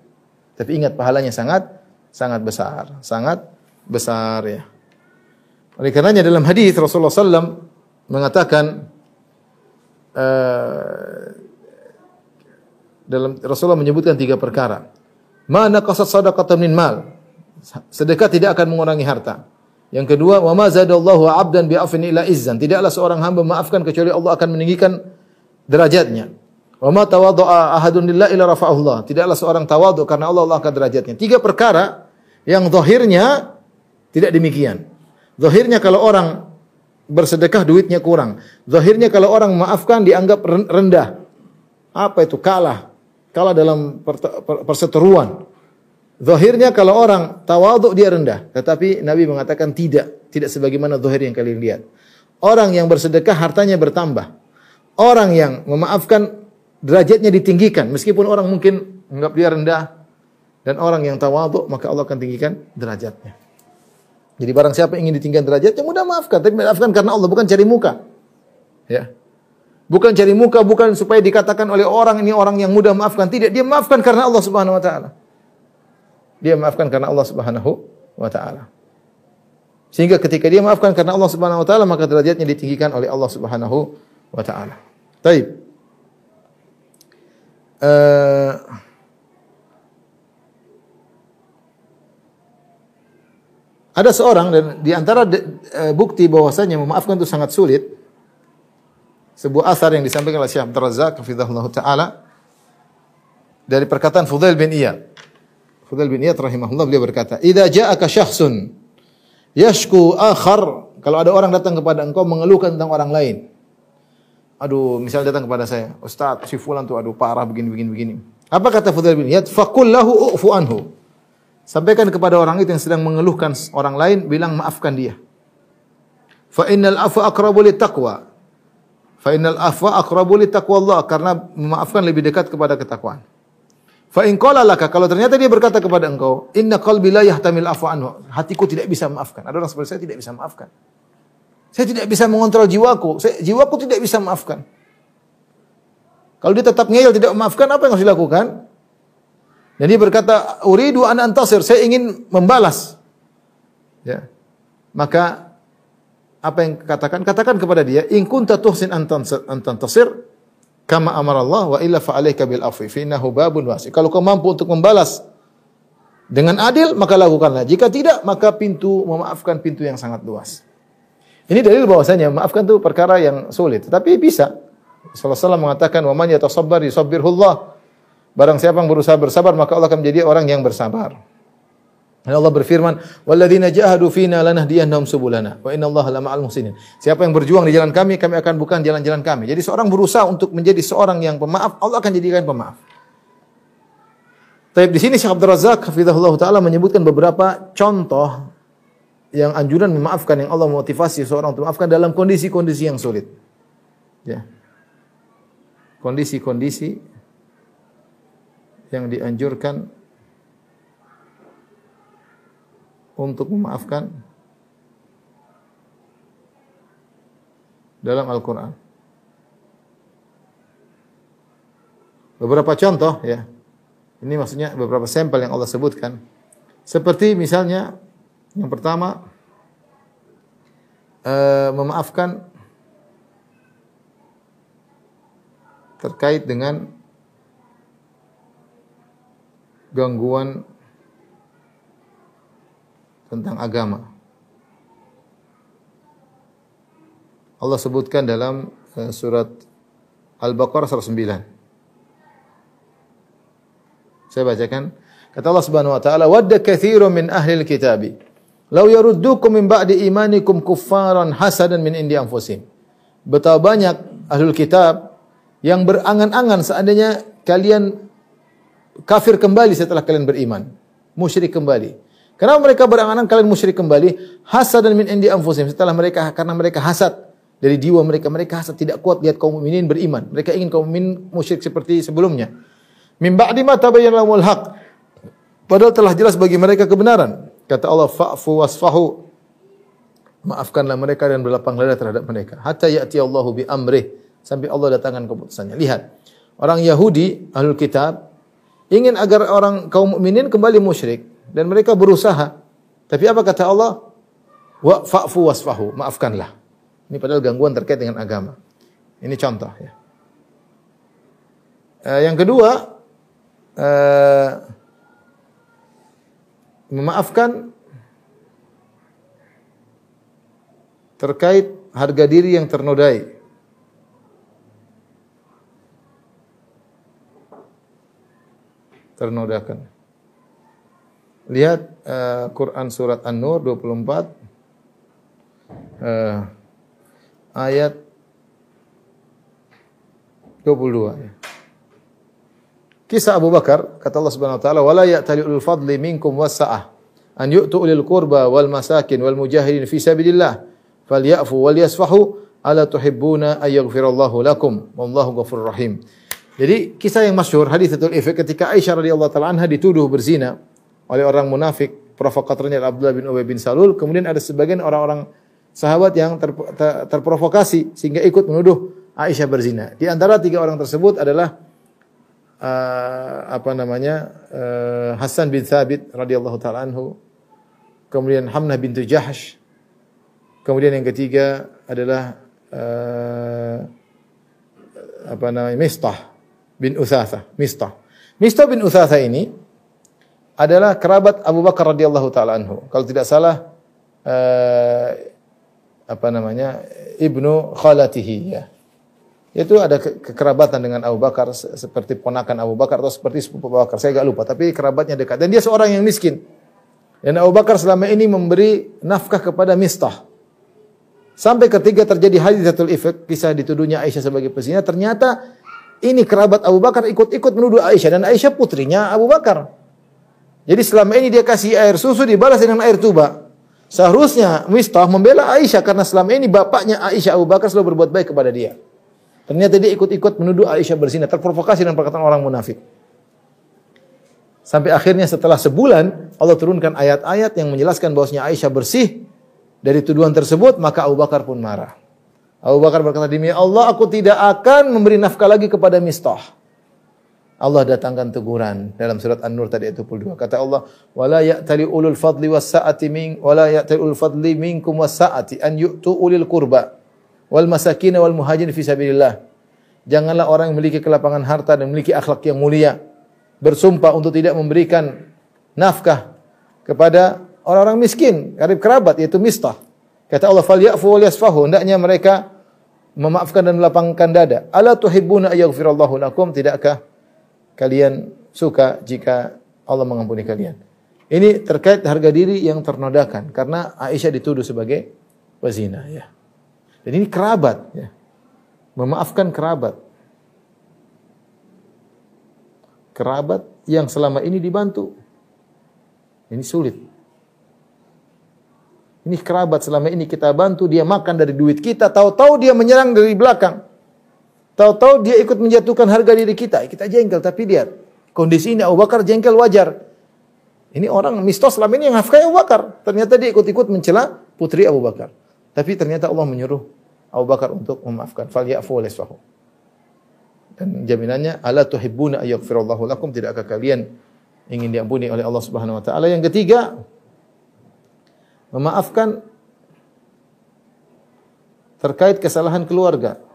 Tapi ingat pahalanya sangat sangat besar, sangat besar ya. Oleh karenanya dalam hadis Rasulullah SAW mengatakan uh, dalam Rasulullah menyebutkan tiga perkara. Mana qasad sadaqatan min mal? Sedekah tidak akan mengurangi harta. Yang kedua, wa ma zadallahu 'abdan bi afin ila izzan. Tidaklah seorang hamba maafkan kecuali Allah akan meninggikan derajatnya. Wa ma tawaddu'a ahadun lillahi ila rafa'ahullah. Tidaklah seorang tawadhu karena Allah Allah akan derajatnya. Tiga perkara yang zahirnya tidak demikian. Zahirnya kalau orang bersedekah duitnya kurang. Zahirnya kalau orang memaafkan dianggap rendah. Apa itu? Kalah kalah dalam perseteruan. Zahirnya kalau orang tawaduk dia rendah, tetapi Nabi mengatakan tidak, tidak sebagaimana zahir yang kalian lihat. Orang yang bersedekah hartanya bertambah. Orang yang memaafkan derajatnya ditinggikan meskipun orang mungkin menganggap dia rendah dan orang yang tawaduk maka Allah akan tinggikan derajatnya. Jadi barang siapa ingin ditinggikan derajatnya mudah maafkan, tapi maafkan karena Allah bukan cari muka. Ya. Bukan cari muka, bukan supaya dikatakan oleh orang ini orang yang mudah maafkan. Tidak, dia maafkan karena Allah Subhanahu wa taala. Dia maafkan karena Allah Subhanahu wa taala. Sehingga ketika dia maafkan karena Allah Subhanahu wa taala, maka derajatnya ditinggikan oleh Allah Subhanahu wa taala. Taib. Uh, ada seorang dan di antara de, uh, bukti bahwasanya memaafkan itu sangat sulit sebuah asar yang disampaikan oleh Syekh Abdul Razak taala dari perkataan Fudail bin Iyad. Fudail bin Iyad rahimahullah beliau berkata, "Idza ja'aka syakhsun yashku akhar" kalau ada orang datang kepada engkau mengeluhkan tentang orang lain. Aduh, misalnya datang kepada saya, Ustaz, si fulan tuh aduh parah begini begini begini. Apa kata Fudail bin Iyad? Faqul lahu ufu anhu. Sampaikan kepada orang itu yang sedang mengeluhkan orang lain, bilang maafkan dia. Fa innal afwa aqrabu taqwa. Fa innal afwa aqrabu li taqwallah karena memaafkan lebih dekat kepada ketakwaan. Fa in laka kalau ternyata dia berkata kepada engkau, inna qalbi la yahtamil afwa anhu. Hatiku tidak bisa memaafkan. Ada orang seperti saya tidak bisa memaafkan. Saya tidak bisa mengontrol jiwaku. Saya, jiwaku tidak bisa memaafkan. Kalau dia tetap ngeyel tidak memaafkan, apa yang harus dilakukan? Dan dia berkata, uridu an antasir, saya ingin membalas. Ya. Maka apa yang katakan? Katakan kepada dia, in kunta tuhsin antan antan tasir kama amara Allah wa illa fa alayka bil afwi fa innahu babun wasi. Kalau kau mampu untuk membalas dengan adil maka lakukanlah. Jika tidak maka pintu memaafkan pintu yang sangat luas. Ini dalil bahwasanya maafkan itu perkara yang sulit, tapi bisa. Rasulullah SAW mengatakan, "Wa man yatasabbar yusabbirhullah." Barang siapa yang berusaha bersabar, maka Allah akan menjadi orang yang bersabar. Dan Allah berfirman, "Walladzina jahadu fina lanahdiyannahum subulana wa innallaha lama'al muhsinin." Siapa yang berjuang di jalan kami, kami akan bukan jalan-jalan kami. Jadi seorang berusaha untuk menjadi seorang yang pemaaf, Allah akan jadikan pemaaf. Tapi di sini Syekh Abdul Razak hafizahullah taala menyebutkan beberapa contoh yang anjuran memaafkan yang Allah motivasi seorang untuk memaafkan dalam kondisi-kondisi yang sulit. Ya. Kondisi-kondisi yang dianjurkan untuk memaafkan dalam Al-Quran. Beberapa contoh ya. Ini maksudnya beberapa sampel yang Allah sebutkan. Seperti misalnya yang pertama uh, memaafkan terkait dengan gangguan tentang agama. Allah sebutkan dalam uh, surat Al-Baqarah 109. Saya bacakan. Kata Allah Subhanahu wa taala, "Wadda katsirun min ahli al-kitabi law yaruddukum min ba'di imanikum kuffaran hasadan min indi anfusihim." Betapa banyak ahlul kitab yang berangan-angan seandainya kalian kafir kembali setelah kalian beriman, musyrik kembali. Kenapa mereka berangan-angan kalian musyrik kembali? Hasad dan min indi anfusihim setelah mereka karena mereka hasad dari jiwa mereka mereka hasad tidak kuat lihat kaum mukminin beriman. Mereka ingin kaum mukminin musyrik seperti sebelumnya. Min ba'di ma tabayyana lahumul haq. Padahal telah jelas bagi mereka kebenaran. Kata Allah fa'fu wasfahu. Maafkanlah mereka dan berlapang dada terhadap mereka. Hatta ya'ti Allahu bi amrih. Sampai Allah datangkan keputusannya. Lihat. Orang Yahudi, ahlul kitab, ingin agar orang kaum mukminin kembali musyrik dan mereka berusaha. Tapi apa kata Allah? Wa fa'fu wasfahu, maafkanlah. Ini padahal gangguan terkait dengan agama. Ini contoh ya. Uh, yang kedua, uh, memaafkan terkait harga diri yang ternodai. Ternodakan. Lihat uh, Quran surat An-Nur 24 uh, ayat 22 ya. Kisah Abu Bakar kata Allah Subhanahu wa taala wala ya'tali ulul fadli minkum wasa'ah an yu'tu ulil qurba wal masakin wal mujahidin fi sabilillah falyafu wal yasfahu ala tuhibbuna ay yaghfirallahu lakum wallahu ghafurur rahim. Jadi kisah yang masyhur hadithatul ifk ketika Aisyah radhiyallahu taala anha dituduh berzina oleh orang munafik, provokatornya Abdullah bin Ubay bin Salul, kemudian ada sebagian orang-orang sahabat yang ter, ter, terprovokasi sehingga ikut menuduh Aisyah berzina. Di antara tiga orang tersebut adalah uh, apa namanya uh, Hasan bin Thabit radhiyallahu taala anhu, kemudian Hamnah bintu Jahsh, kemudian yang ketiga adalah uh, apa namanya Mistah bin Utsatha, Mistah. Mistah bin Utsatha ini adalah kerabat Abu Bakar radhiyallahu taala anhu. Kalau tidak salah uh, apa namanya? ibnu khalatihi ya. Itu ada ke kekerabatan dengan Abu Bakar seperti ponakan Abu Bakar atau seperti sepupu Abu Bakar. Saya agak lupa, tapi kerabatnya dekat. Dan dia seorang yang miskin. Dan Abu Bakar selama ini memberi nafkah kepada Mistah. Sampai ketiga terjadi hadisatul ifk, kisah dituduhnya Aisyah sebagai pezina, ternyata ini kerabat Abu Bakar ikut-ikut menuduh Aisyah dan Aisyah putrinya Abu Bakar. Jadi selama ini dia kasih air susu dibalas dengan air tuba. Seharusnya Mistah membela Aisyah karena selama ini bapaknya Aisyah Abu Bakar selalu berbuat baik kepada dia. Ternyata dia ikut-ikut menuduh Aisyah berzina, terprovokasi dengan perkataan orang munafik. Sampai akhirnya setelah sebulan Allah turunkan ayat-ayat yang menjelaskan bahwasanya Aisyah bersih dari tuduhan tersebut, maka Abu Bakar pun marah. Abu Bakar berkata, "Demi Allah, aku tidak akan memberi nafkah lagi kepada Mistah." Allah datangkan teguran dalam surat An-Nur tadi ayat 22. Kata Allah, "Wala ya'tali ulul fadli was sa'ati min wala ya'tali ulul fadli minkum was sa'ati an yu'tu ulil qurba wal masakin wal muhajirin fi sabilillah." Janganlah orang yang memiliki kelapangan harta dan memiliki akhlak yang mulia bersumpah untuk tidak memberikan nafkah kepada orang-orang miskin, karib kerabat yaitu mistah. Kata Allah, "Falyafu wal yasfahu." Hendaknya mereka memaafkan dan melapangkan dada. Ala tuhibbuna ayaghfirallahu lakum? Tidakkah kalian suka jika Allah mengampuni kalian. Ini terkait harga diri yang ternodakan karena Aisyah dituduh sebagai pezina ya. Dan ini kerabat ya. Memaafkan kerabat. Kerabat yang selama ini dibantu. Ini sulit. Ini kerabat selama ini kita bantu, dia makan dari duit kita, tahu-tahu dia menyerang dari belakang. Tahu-tahu dia ikut menjatuhkan harga diri kita. Kita jengkel, tapi lihat. Kondisi ini Abu Bakar jengkel wajar. Ini orang mistos selama ini yang nafkahi Abu Bakar. Ternyata dia ikut-ikut mencela putri Abu Bakar. Tapi ternyata Allah menyuruh Abu Bakar untuk memaafkan. Fal ya'fu lisfahu. Dan jaminannya ala tuhibbuna ayyakfirallahu lakum tidakkah kalian ingin diampuni oleh Allah Subhanahu wa taala. Yang ketiga, memaafkan terkait kesalahan keluarga.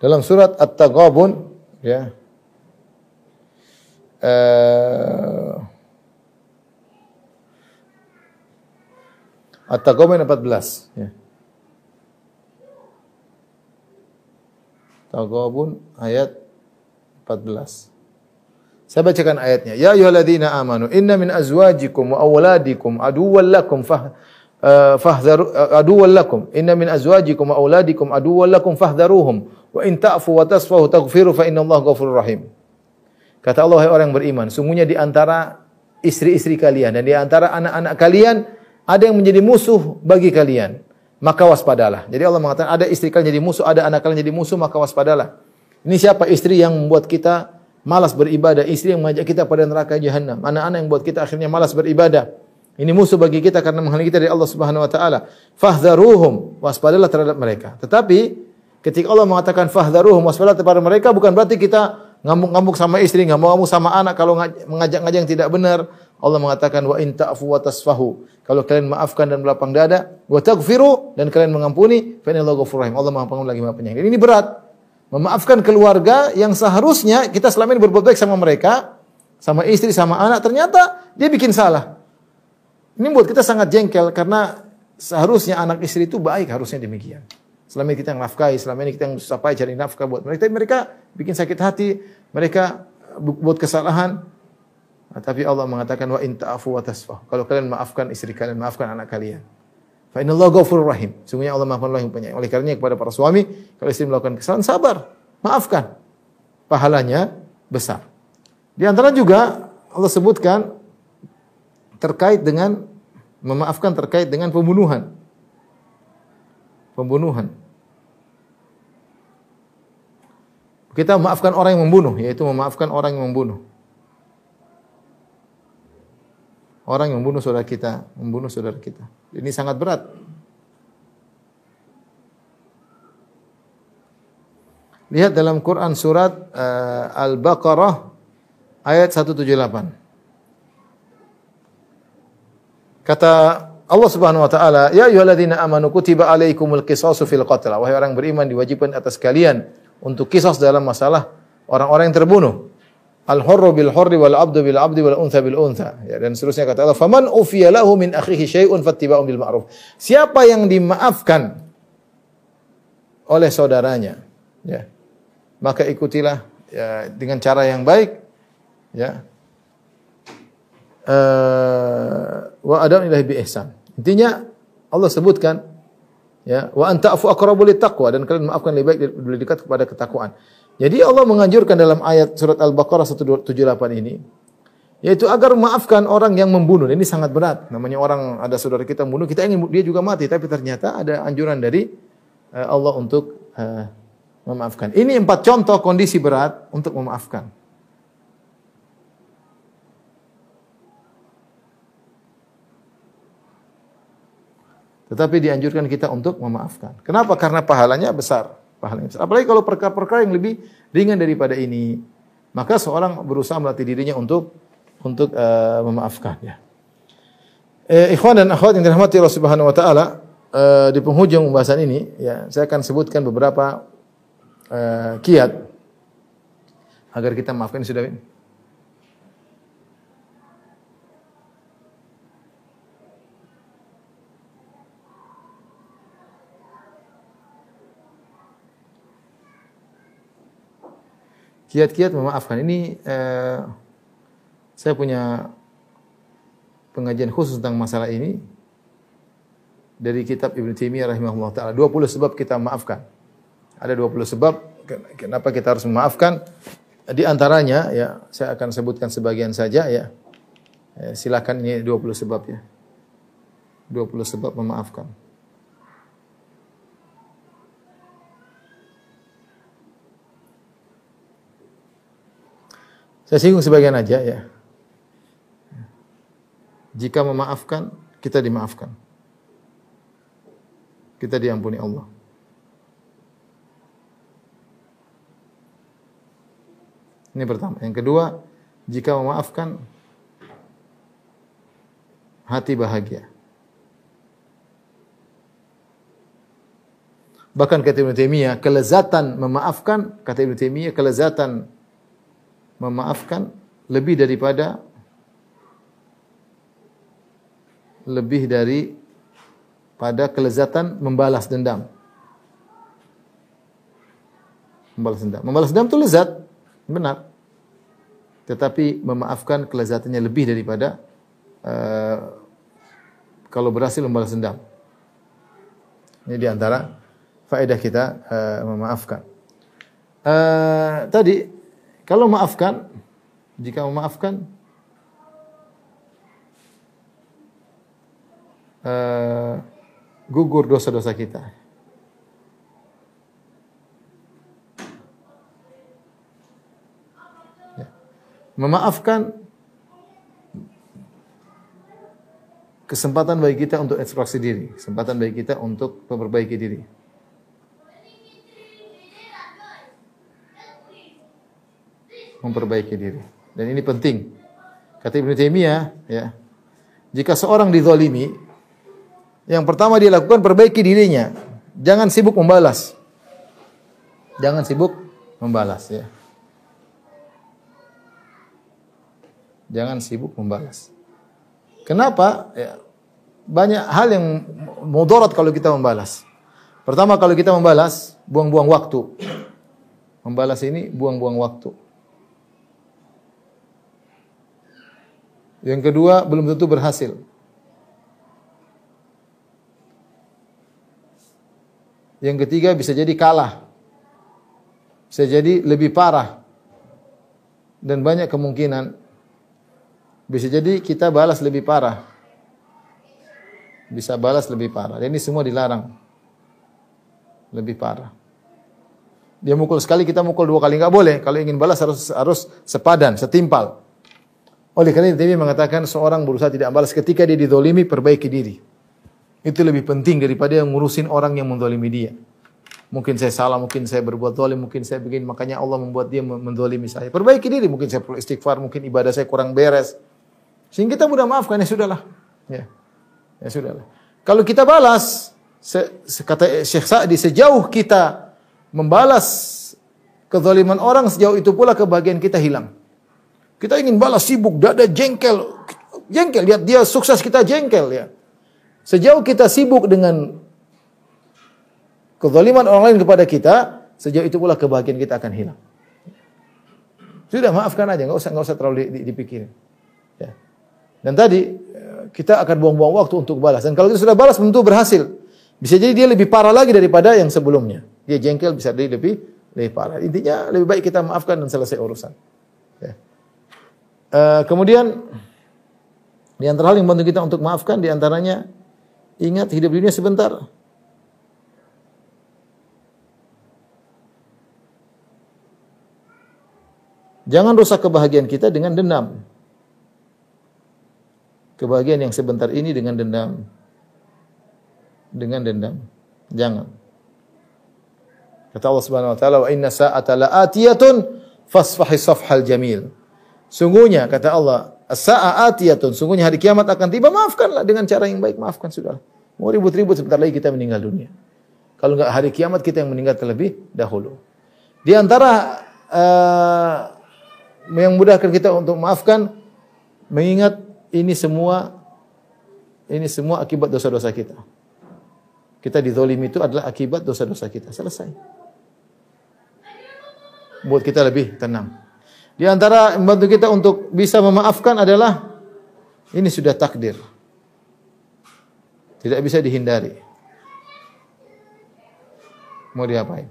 Dalam surat At-Taghabun ya. Eh, At-Taghabun 14 ya. Taghabun ayat 14. Saya bacakan ayatnya. Ya ayyuhalladzina amanu inna min azwajikum wa auladikum aduwwan lakum fah uh, fahdharu uh, aduwwan lakum inna min azwajikum wa auladikum aduwwan lakum fahdharuhum wa in ta'fu wa tasfahu taghfiru fa innallaha ghafurur rahim. Kata Allah orang yang beriman, sungguhnya di antara istri-istri kalian dan di antara anak-anak kalian ada yang menjadi musuh bagi kalian. Maka waspadalah. Jadi Allah mengatakan ada istri kalian jadi musuh, ada anak kalian jadi musuh, maka waspadalah. Ini siapa istri yang membuat kita malas beribadah, istri yang mengajak kita pada neraka jahanam, anak-anak yang buat kita akhirnya malas beribadah. Ini musuh bagi kita karena menghalangi kita dari Allah Subhanahu wa taala. Fahdharuhum, waspadalah terhadap mereka. Tetapi ketika Allah mengatakan fahdharuhum, waspadalah terhadap mereka bukan berarti kita ngamuk-ngamuk sama istri, ngamuk-ngamuk sama anak kalau mengajak-ngajak yang tidak benar. Allah mengatakan wa in ta'fu wa tasfahu. Kalau kalian maafkan dan melapang dada, wa taghfiru dan kalian mengampuni, fa innallaha ghafurur rahim. Allah Maha Pengampun lagi Maha Penyayang. Ini berat. Memaafkan keluarga yang seharusnya kita selama ini berbuat baik sama mereka, sama istri, sama anak, ternyata dia bikin salah. Ini buat kita sangat jengkel karena seharusnya anak istri itu baik, harusnya demikian. Selama ini kita yang nafkahi, selama ini kita yang susah payah cari nafkah buat mereka, tapi mereka bikin sakit hati, mereka buat kesalahan. Nah, tapi Allah mengatakan wa in ta'fu wa. Kalau kalian maafkan istri kalian, maafkan anak kalian. Fa innallaha ghafurur rahim. Sungguhnya Allah Maha Penyayang penyayang. Oleh karenanya kepada para suami, kalau istri melakukan kesalahan sabar, maafkan. Pahalanya besar. Di antara juga Allah sebutkan terkait dengan memaafkan terkait dengan pembunuhan. Pembunuhan. Kita memaafkan orang yang membunuh, yaitu memaafkan orang yang membunuh. Orang yang membunuh saudara kita, membunuh saudara kita. Ini sangat berat. Lihat dalam Quran surat uh, Al-Baqarah ayat 178. Kata Allah Subhanahu wa taala, "Ya ayyuhalladzina amanu kutiba alaikumul qisasu fil qatl." Wahai orang beriman diwajibkan atas kalian untuk kisah dalam masalah orang-orang yang terbunuh. Al-hurru bil hurri wal abdu bil abdi wal untha bil untha. Ya, dan seterusnya kata Allah, "Faman ufiya lahu min akhihi syai'un fattiba'un bil ma'ruf." Siapa yang dimaafkan oleh saudaranya, ya, maka ikutilah ya, dengan cara yang baik, ya. Uh, wa adam ilahi bi ihsan. Intinya Allah sebutkan ya wa anta'fu aqrabu taqwa dan kalian maafkan lebih baik lebih dekat kepada ketakwaan. Jadi Allah menganjurkan dalam ayat surat Al-Baqarah 178 ini yaitu agar memaafkan orang yang membunuh. Ini sangat berat. Namanya orang ada saudara kita membunuh, kita ingin dia juga mati, tapi ternyata ada anjuran dari uh, Allah untuk uh, memaafkan. Ini empat contoh kondisi berat untuk memaafkan. Tetapi dianjurkan kita untuk memaafkan. Kenapa? Karena pahalanya besar pahala yang besar. Apalagi kalau perkara-perkara yang lebih ringan daripada ini, maka seorang berusaha melatih dirinya untuk untuk uh, memaafkan ya. Eh, ikhwan dan akhwat yang dirahmati Allah Subhanahu wa taala, uh, di penghujung pembahasan ini ya, saya akan sebutkan beberapa uh, kiat agar kita maafkan sudah Kiat-kiat memaafkan. Ini eh, saya punya pengajian khusus tentang masalah ini dari kitab Ibnu Taimiyah rahimahullah taala. 20 sebab kita maafkan. Ada 20 sebab kenapa kita harus memaafkan. Di antaranya ya saya akan sebutkan sebagian saja ya. Eh, silakan ini 20 sebab ya. 20 sebab memaafkan. Saya singgung sebagian aja ya. Jika memaafkan, kita dimaafkan. Kita diampuni Allah. Ini pertama. Yang kedua, jika memaafkan, hati bahagia. Bahkan kata Ibnu Taimiyah, kelezatan memaafkan, kata Ibnu Taimiyah, kelezatan memaafkan lebih daripada lebih dari pada kelezatan membalas dendam. Membalas dendam. Membalas dendam itu lezat, benar. Tetapi memaafkan kelezatannya lebih daripada uh, kalau berhasil membalas dendam. Ini di antara faedah kita uh, memaafkan. Uh, tadi kalau maafkan, jika memaafkan uh, gugur dosa-dosa kita. Ya. Memaafkan kesempatan bagi kita untuk ekspresi diri, kesempatan bagi kita untuk memperbaiki diri. Memperbaiki diri. Dan ini penting. Kata Ibnu Taimiyah, ya. Jika seorang dizalimi, yang pertama dia lakukan perbaiki dirinya. Jangan sibuk membalas. Jangan sibuk membalas ya. Jangan sibuk membalas. Kenapa? Ya, banyak hal yang mudarat kalau kita membalas. Pertama kalau kita membalas, buang-buang waktu. Membalas ini buang-buang waktu. Yang kedua, belum tentu berhasil. Yang ketiga bisa jadi kalah. Bisa jadi lebih parah. Dan banyak kemungkinan bisa jadi kita balas lebih parah. Bisa balas lebih parah. Dan ini semua dilarang. Lebih parah. Dia mukul sekali, kita mukul dua kali nggak boleh. Kalau ingin balas harus harus sepadan, setimpal. Oleh karena itu mengatakan seorang berusaha tidak balas ketika dia didolimi, perbaiki diri. Itu lebih penting daripada yang ngurusin orang yang mendolimi dia. Mungkin saya salah, mungkin saya berbuat dolim, mungkin saya begini. Makanya Allah membuat dia mendolimi saya. Perbaiki diri, mungkin saya perlu istighfar, mungkin ibadah saya kurang beres. Sehingga kita mudah maafkan, ya sudahlah. Ya, ya sudahlah. Kalau kita balas, kata Syekh Sa'di, sejauh kita membalas kezaliman orang, sejauh itu pula kebahagiaan kita hilang. Kita ingin balas sibuk, dada jengkel. Jengkel, lihat dia sukses kita jengkel ya. Sejauh kita sibuk dengan kezaliman orang lain kepada kita, sejauh itu pula kebahagiaan kita akan hilang. Sudah maafkan aja, nggak usah nggak usah terlalu dipikirin. Ya. Dan tadi eh, kita akan buang-buang waktu untuk balas. Dan kalau itu sudah balas tentu berhasil. Bisa jadi dia lebih parah lagi daripada yang sebelumnya. Dia jengkel bisa jadi lebih lebih parah. Intinya lebih baik kita maafkan dan selesai urusan. Uh, kemudian di antara hal yang membantu kita untuk maafkan di antaranya Ingat hidup dunia sebentar. Jangan rusak kebahagiaan kita dengan dendam. Kebahagiaan yang sebentar ini dengan dendam. Dengan dendam. Jangan. Kata Allah Subhanahu wa taala, "Wa inna sa'ata la'atiyatun fasfahi safhal jamil." Sungguhnya kata Allah, As-sa'a atiyatun. Sungguhnya hari kiamat akan tiba. Maafkanlah dengan cara yang baik. Maafkan sudah. Mau ribut-ribut sebentar lagi kita meninggal dunia. Kalau enggak hari kiamat kita yang meninggal terlebih dahulu. Di antara uh, yang mudahkan kita untuk maafkan mengingat ini semua ini semua akibat dosa-dosa kita. Kita dizalimi itu adalah akibat dosa-dosa kita. Selesai. Buat kita lebih tenang. Di antara membantu kita untuk bisa memaafkan adalah ini sudah takdir. Tidak bisa dihindari. Mau diapain?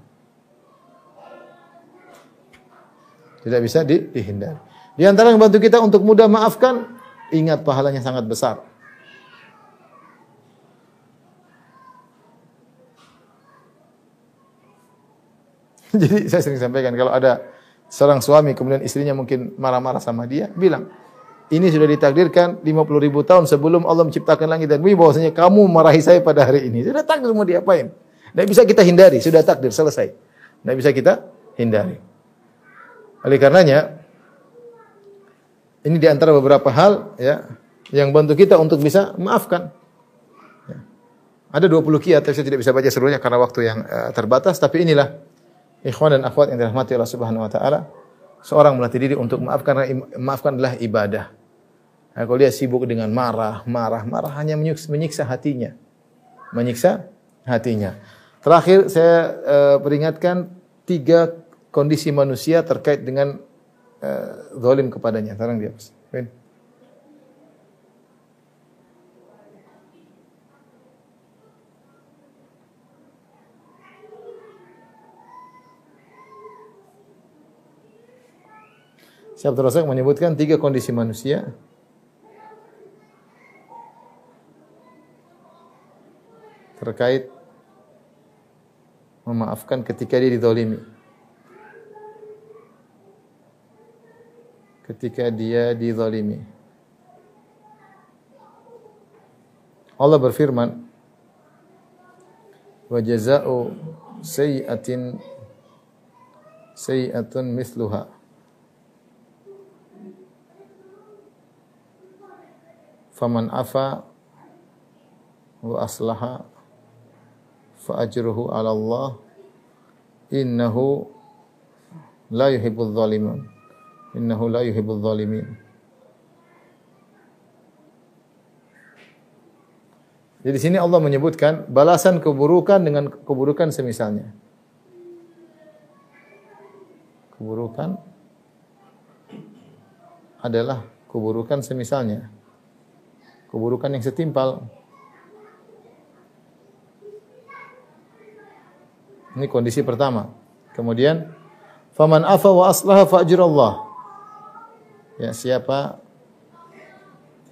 Tidak bisa di, dihindari. Di antara yang membantu kita untuk mudah maafkan, ingat pahalanya sangat besar. <laughs> Jadi saya sering sampaikan kalau ada seorang suami kemudian istrinya mungkin marah-marah sama dia, bilang, ini sudah ditakdirkan 50 ribu tahun sebelum Allah menciptakan langit dan bumi bahwasanya kamu marahi saya pada hari ini. Sudah takdir mau diapain? Tidak bisa kita hindari, sudah takdir selesai. Tidak bisa kita hindari. Oleh karenanya ini di antara beberapa hal ya yang bantu kita untuk bisa maafkan. Ya. Ada 20 kiat, tapi saya tidak bisa baca seluruhnya karena waktu yang uh, terbatas. Tapi inilah ikhwan dan akhwat yang dirahmati Allah Subhanahu Wa Taala. Seorang melatih diri untuk maafkan karena maafkan adalah ibadah. Nah, kalau dia sibuk dengan marah, marah, marah hanya menyiksa, menyiksa hatinya, menyiksa hatinya. Terakhir saya uh, peringatkan tiga kondisi manusia terkait dengan uh, zalim kepadanya. Sekarang dia. Ben. Syekh Abdul Razak menyebutkan tiga kondisi manusia. Terkait memaafkan ketika dia didolimi. Ketika dia didolimi. Allah berfirman, "Wa jaza'u sayyi'atin sayyi'atun mithluha." Faman afa wa aslaha fa ajruhu 'ala Allah innahu la yuhibbul zalimin innahu la yuhibbul zalimin Jadi di sini Allah menyebutkan balasan keburukan dengan keburukan semisalnya. Keburukan adalah keburukan semisalnya keburukan yang setimpal. Ini kondisi pertama. Kemudian faman afa wa aslaha fa Allah. Ya, siapa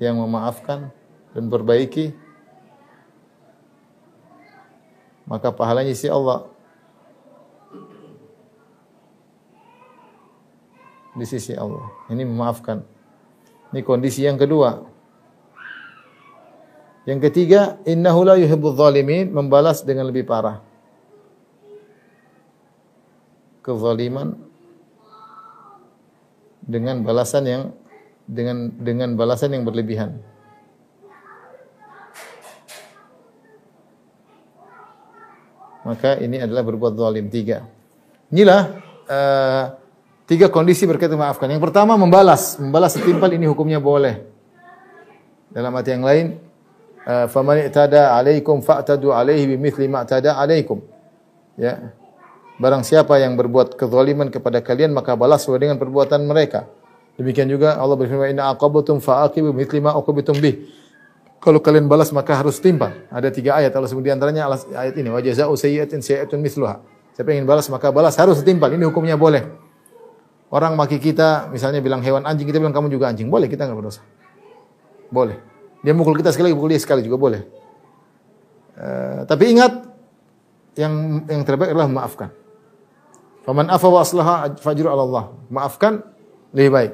yang memaafkan dan perbaiki maka pahalanya si Allah di sisi Allah. Ini memaafkan. Ini kondisi yang kedua. Yang ketiga, innahu la yuhibbul zalimin, membalas dengan lebih parah. Kezaliman dengan balasan yang dengan dengan balasan yang berlebihan. Maka ini adalah berbuat zalim tiga. Inilah uh, tiga kondisi berkaitan maafkan. Yang pertama membalas, membalas setimpal ini hukumnya boleh. Dalam arti yang lain, faman i'tada 'alaikum fa'tadu 'alaihi bimithli ma i'tada 'alaikum. Ya. Barang siapa yang berbuat kezaliman kepada kalian maka balas sesuai dengan perbuatan mereka. Demikian juga Allah berfirman inna aqabatum fa'aqibu mithli ma uqibitum bih. Kalau kalian balas maka harus timpal. Ada tiga ayat Allah sebut di antaranya ayat ini wa jazaa'u sayyi'atin sayyi'atun mithluha. Siapa ingin balas maka balas harus timpal. Ini hukumnya boleh. Orang maki kita misalnya bilang hewan anjing kita bilang kamu juga anjing. Boleh kita enggak berdosa. Boleh. Dia mukul kita sekali, pukul dia sekali juga boleh. Uh, tapi ingat yang yang terbaik adalah memaafkan. Faman afa wa aslaha fajru Allah. Maafkan lebih baik.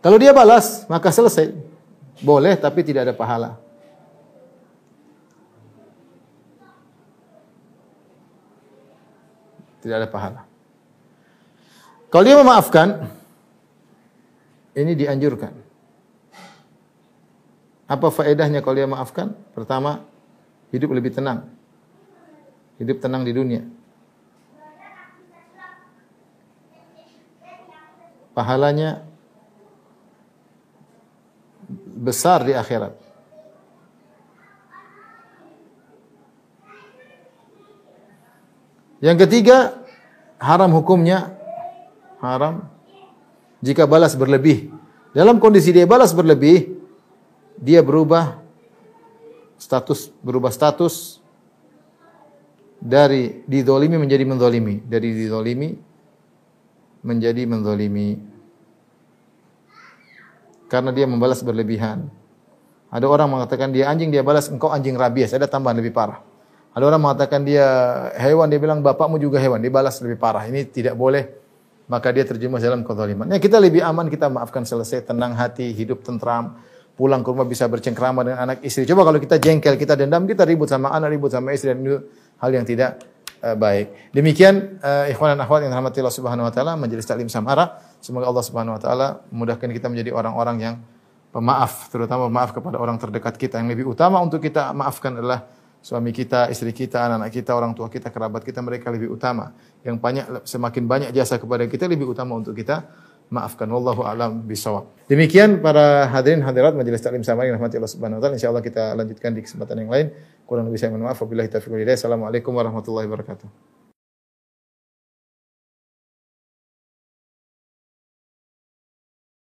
Kalau dia balas, maka selesai. Boleh tapi tidak ada pahala. Tidak ada pahala. Kalau dia memaafkan, ini dianjurkan. Apa faedahnya kalau dia maafkan? Pertama, hidup lebih tenang. Hidup tenang di dunia. Pahalanya besar di akhirat. Yang ketiga, haram hukumnya haram jika balas berlebih. Dalam kondisi dia balas berlebih, dia berubah status berubah status dari didolimi menjadi mendolimi dari didolimi menjadi mendolimi karena dia membalas berlebihan. Ada orang mengatakan dia anjing dia balas engkau anjing rabies. Ada tambahan lebih parah. Ada orang mengatakan dia hewan dia bilang bapakmu juga hewan. Dia balas lebih parah. Ini tidak boleh. Maka dia terjemah dalam kezaliman. Ya kita lebih aman kita maafkan selesai. Tenang hati hidup tentram pulang ke rumah bisa bercengkrama dengan anak istri. Coba kalau kita jengkel, kita dendam, kita ribut sama anak, ribut sama istri dan itu hal yang tidak uh, baik. Demikian uh, ikhwan dan akhwat yang dirahmati Allah Subhanahu wa taala majelis taklim Samara. Semoga Allah Subhanahu wa taala memudahkan kita menjadi orang-orang yang pemaaf, terutama maaf kepada orang terdekat kita. Yang lebih utama untuk kita maafkan adalah suami kita, istri kita, anak-anak kita, orang tua kita, kerabat kita, mereka lebih utama. Yang banyak semakin banyak jasa kepada kita lebih utama untuk kita maafkan. Wallahu a'lam bishawab. Demikian para hadirin hadirat majelis taklim sama yang rahmati Allah Subhanahu wa taala. Insyaallah kita lanjutkan di kesempatan yang lain. Kurang lebih saya mohon maaf. Wabillahi taufiq wal hidayah. Warahmatullahi wabarakatuh.